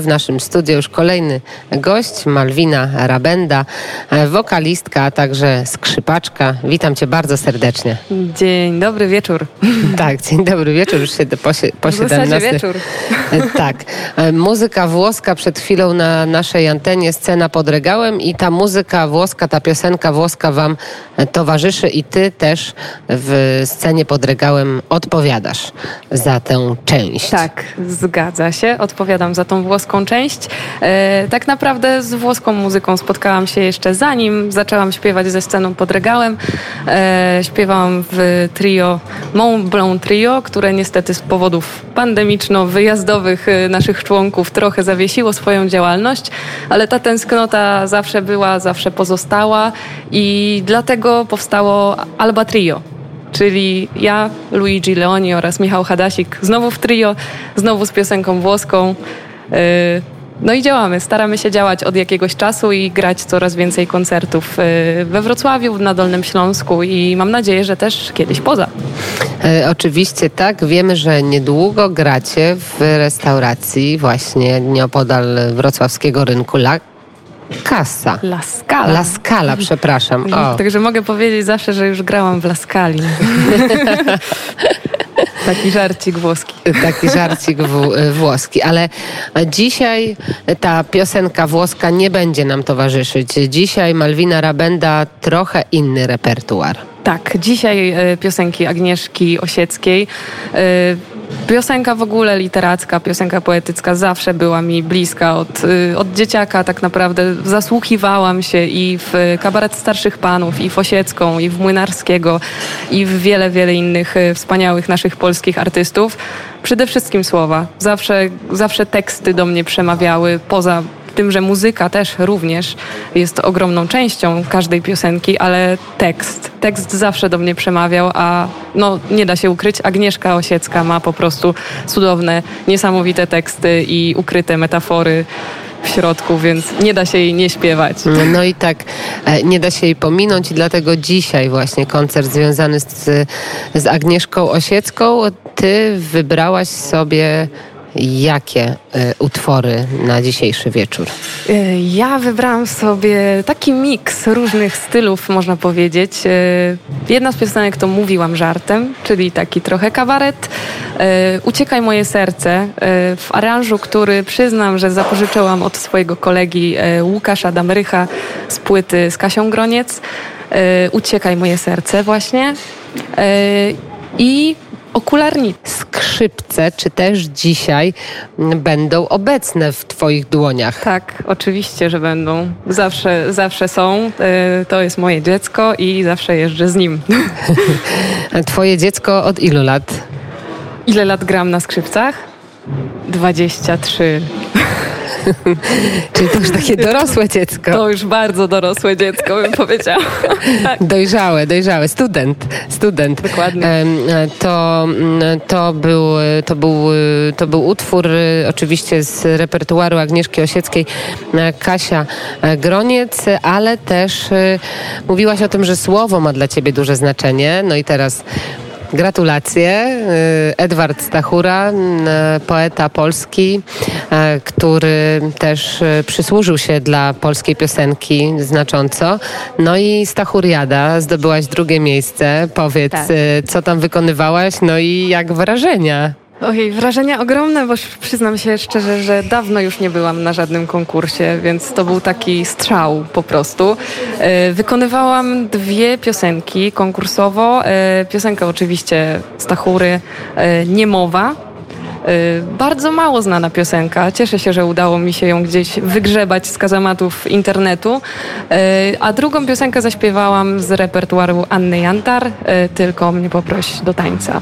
W naszym studiu już kolejny gość, Malwina Rabenda, wokalistka, a także skrzypaczka. Witam cię bardzo serdecznie. Dzień dobry wieczór. Tak, dzień dobry wieczór, już się po, po W zasadzie wieczór. Tak. Muzyka włoska przed chwilą na naszej antenie, scena pod regałem i ta muzyka włoska, ta piosenka włoska wam towarzyszy i ty też w scenie pod regałem odpowiadasz za tę część. Tak, zgadza się. Odpowiadam za tą włoską część. E, tak naprawdę z włoską muzyką spotkałam się jeszcze zanim zaczęłam śpiewać ze sceną pod regałem. E, śpiewałam w trio Mont Blanc Trio, które niestety z powodów pandemiczno-wyjazdowych e, naszych członków trochę zawiesiło swoją działalność, ale ta tęsknota zawsze była, zawsze pozostała i dlatego powstało Alba Trio czyli ja, Luigi Leoni oraz Michał Hadasik, znowu w trio, znowu z piosenką włoską. Yy, no i działamy, staramy się działać od jakiegoś czasu i grać coraz więcej koncertów yy, we Wrocławiu, na Dolnym Śląsku i mam nadzieję, że też kiedyś poza. E, oczywiście tak, wiemy, że niedługo gracie w restauracji właśnie nieopodal wrocławskiego rynku Lak Kasa. La Scala. La Scala, przepraszam. O. Także mogę powiedzieć zawsze, że już grałam w La Scali. Taki żarcik włoski. Taki żarcik włoski. Ale dzisiaj ta piosenka włoska nie będzie nam towarzyszyć. Dzisiaj Malwina Rabenda trochę inny repertuar. Tak, dzisiaj e, piosenki Agnieszki Osieckiej. Piosenka w ogóle literacka, piosenka poetycka zawsze była mi bliska. Od, e, od dzieciaka tak naprawdę zasłuchiwałam się i w kabaret starszych panów, i w Osiecką, i w Młynarskiego, i w wiele, wiele innych wspaniałych naszych polskich artystów. Przede wszystkim słowa. Zawsze, zawsze teksty do mnie przemawiały poza tym, że muzyka też również jest ogromną częścią każdej piosenki, ale tekst. Tekst zawsze do mnie przemawiał, a no, nie da się ukryć, Agnieszka Osiecka ma po prostu cudowne, niesamowite teksty i ukryte metafory w środku, więc nie da się jej nie śpiewać. No i tak e, nie da się jej pominąć i dlatego dzisiaj właśnie koncert związany z, z Agnieszką Osiecką. Ty wybrałaś sobie Jakie y, utwory na dzisiejszy wieczór? Y, ja wybrałam sobie taki miks różnych stylów, można powiedzieć. Y, jedna z piosenek to Mówiłam żartem, czyli taki trochę kabaret. Uciekaj moje serce w aranżu, który przyznam, że zapożyczyłam od swojego kolegi Łukasza Damrycha z płyty z Kasią Groniec. Uciekaj moje serce właśnie. I okularni. Skrzypce, czy też dzisiaj będą obecne w Twoich dłoniach? Tak, oczywiście, że będą. Zawsze, zawsze są. E, to jest moje dziecko i zawsze jeżdżę z nim. Twoje dziecko od ilu lat? Ile lat gram na skrzypcach? 23. Czyli to już takie dorosłe dziecko. To już bardzo dorosłe dziecko, bym powiedziała. tak. Dojrzałe, dojrzałe. Student, student. Dokładnie. To, to, był, to, był, to był utwór oczywiście z repertuaru Agnieszki Osieckiej, Kasia Groniec, ale też e, mówiłaś o tym, że słowo ma dla ciebie duże znaczenie. No i teraz Gratulacje. Y, Edward Stachura, y, poeta polski, y, który też przysłużył się dla polskiej piosenki znacząco. No i Stachuriada, zdobyłaś drugie miejsce. Powiedz, tak. co tam wykonywałaś, no i jak wrażenia? Ojej, wrażenia ogromne, bo przyznam się szczerze, że dawno już nie byłam na żadnym konkursie, więc to był taki strzał po prostu. E, wykonywałam dwie piosenki konkursowo. E, piosenkę oczywiście Stachury, e, Niemowa, bardzo mało znana piosenka. Cieszę się, że udało mi się ją gdzieś wygrzebać z kazamatów internetu. A drugą piosenkę zaśpiewałam z repertuaru Anny Jantar, tylko mnie poproś do tańca.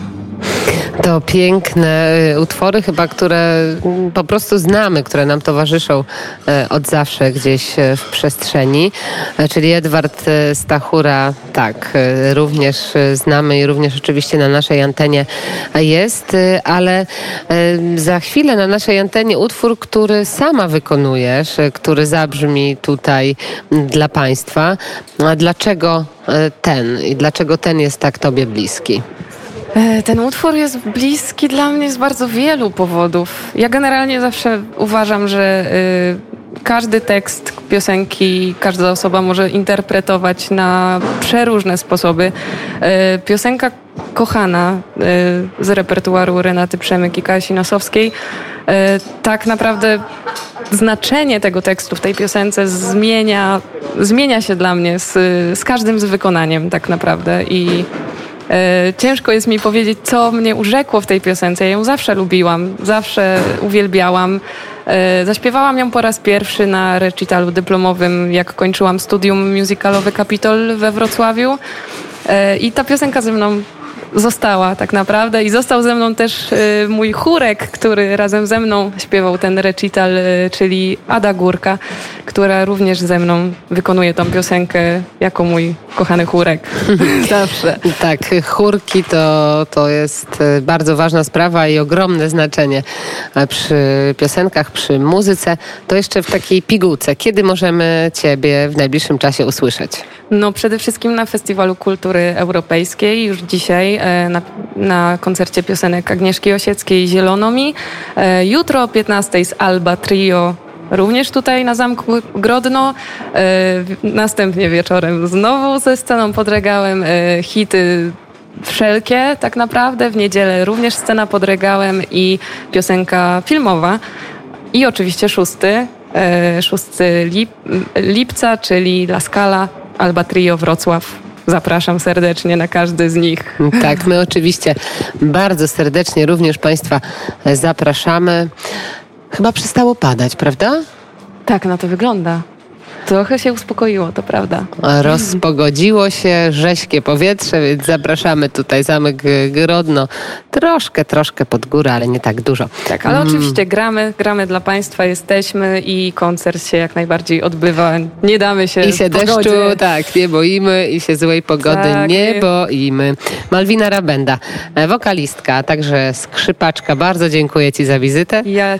To piękne y, utwory chyba, które mm, po prostu znamy, które nam towarzyszą y, od zawsze gdzieś y, w przestrzeni. Czyli Edward Stachura, tak, również znamy i również oczywiście na naszej antenie jest, ale za chwilę na naszej antenie utwór, który sama wykonujesz, który zabrzmi tutaj dla Państwa. A dlaczego ten i dlaczego ten jest tak Tobie bliski? E, ten utwór jest bliski dla mnie z bardzo wielu powodów. Ja generalnie zawsze uważam, że y, każdy tekst piosenki każda osoba może interpretować na przeróżne sposoby. Y, piosenka kochana y, z repertuaru Renaty Przemyk i Kasi Nosowskiej tak naprawdę znaczenie tego tekstu w tej piosence zmienia, zmienia się dla mnie z, z każdym z wykonaniem tak naprawdę i E, ciężko jest mi powiedzieć, co mnie urzekło w tej piosence. Ja ją zawsze lubiłam, zawsze uwielbiałam. E, zaśpiewałam ją po raz pierwszy na recitalu dyplomowym, jak kończyłam studium musicalowe Kapitol we Wrocławiu. E, I ta piosenka ze mną została tak naprawdę i został ze mną też mój chórek, który razem ze mną śpiewał ten recital, czyli Ada Górka, która również ze mną wykonuje tą piosenkę jako mój kochany chórek. Zawsze. Tak, chórki to, to jest y, bardzo ważna sprawa i ogromne znaczenie przy piosenkach, przy muzyce. To jeszcze w takiej pigułce. Kiedy możemy Ciebie w najbliższym czasie usłyszeć? No przede wszystkim na Festiwalu Kultury Europejskiej już dzisiaj e, na, na koncercie piosenek Agnieszki Osieckiej Zielono mi. E, jutro o 15 z Alba Trio również tutaj na Zamku Grodno. E, następnie wieczorem znowu ze sceną pod regałem hity wszelkie tak naprawdę. W niedzielę również scena pod regałem i piosenka filmowa. I oczywiście szósty, 6 lip, lipca, czyli La Scala Alba Trio Wrocław. Zapraszam serdecznie na każdy z nich. Tak, my oczywiście bardzo serdecznie również Państwa zapraszamy. Chyba przestało padać, prawda? Tak, na to wygląda. Trochę się uspokoiło, to prawda. Rozpogodziło się, rześkie powietrze, więc zapraszamy tutaj Zamek Grodno. Troszkę, troszkę pod górę, ale nie tak dużo. Tak, ale mm. oczywiście gramy, gramy dla Państwa, jesteśmy i koncert się jak najbardziej odbywa. Nie damy się I się deszczu, tak, nie boimy i się złej pogody tak, nie, boimy. Malwina Rabenda, wokalistka, a także skrzypaczka. Bardzo dziękuję Ci za wizytę. Ja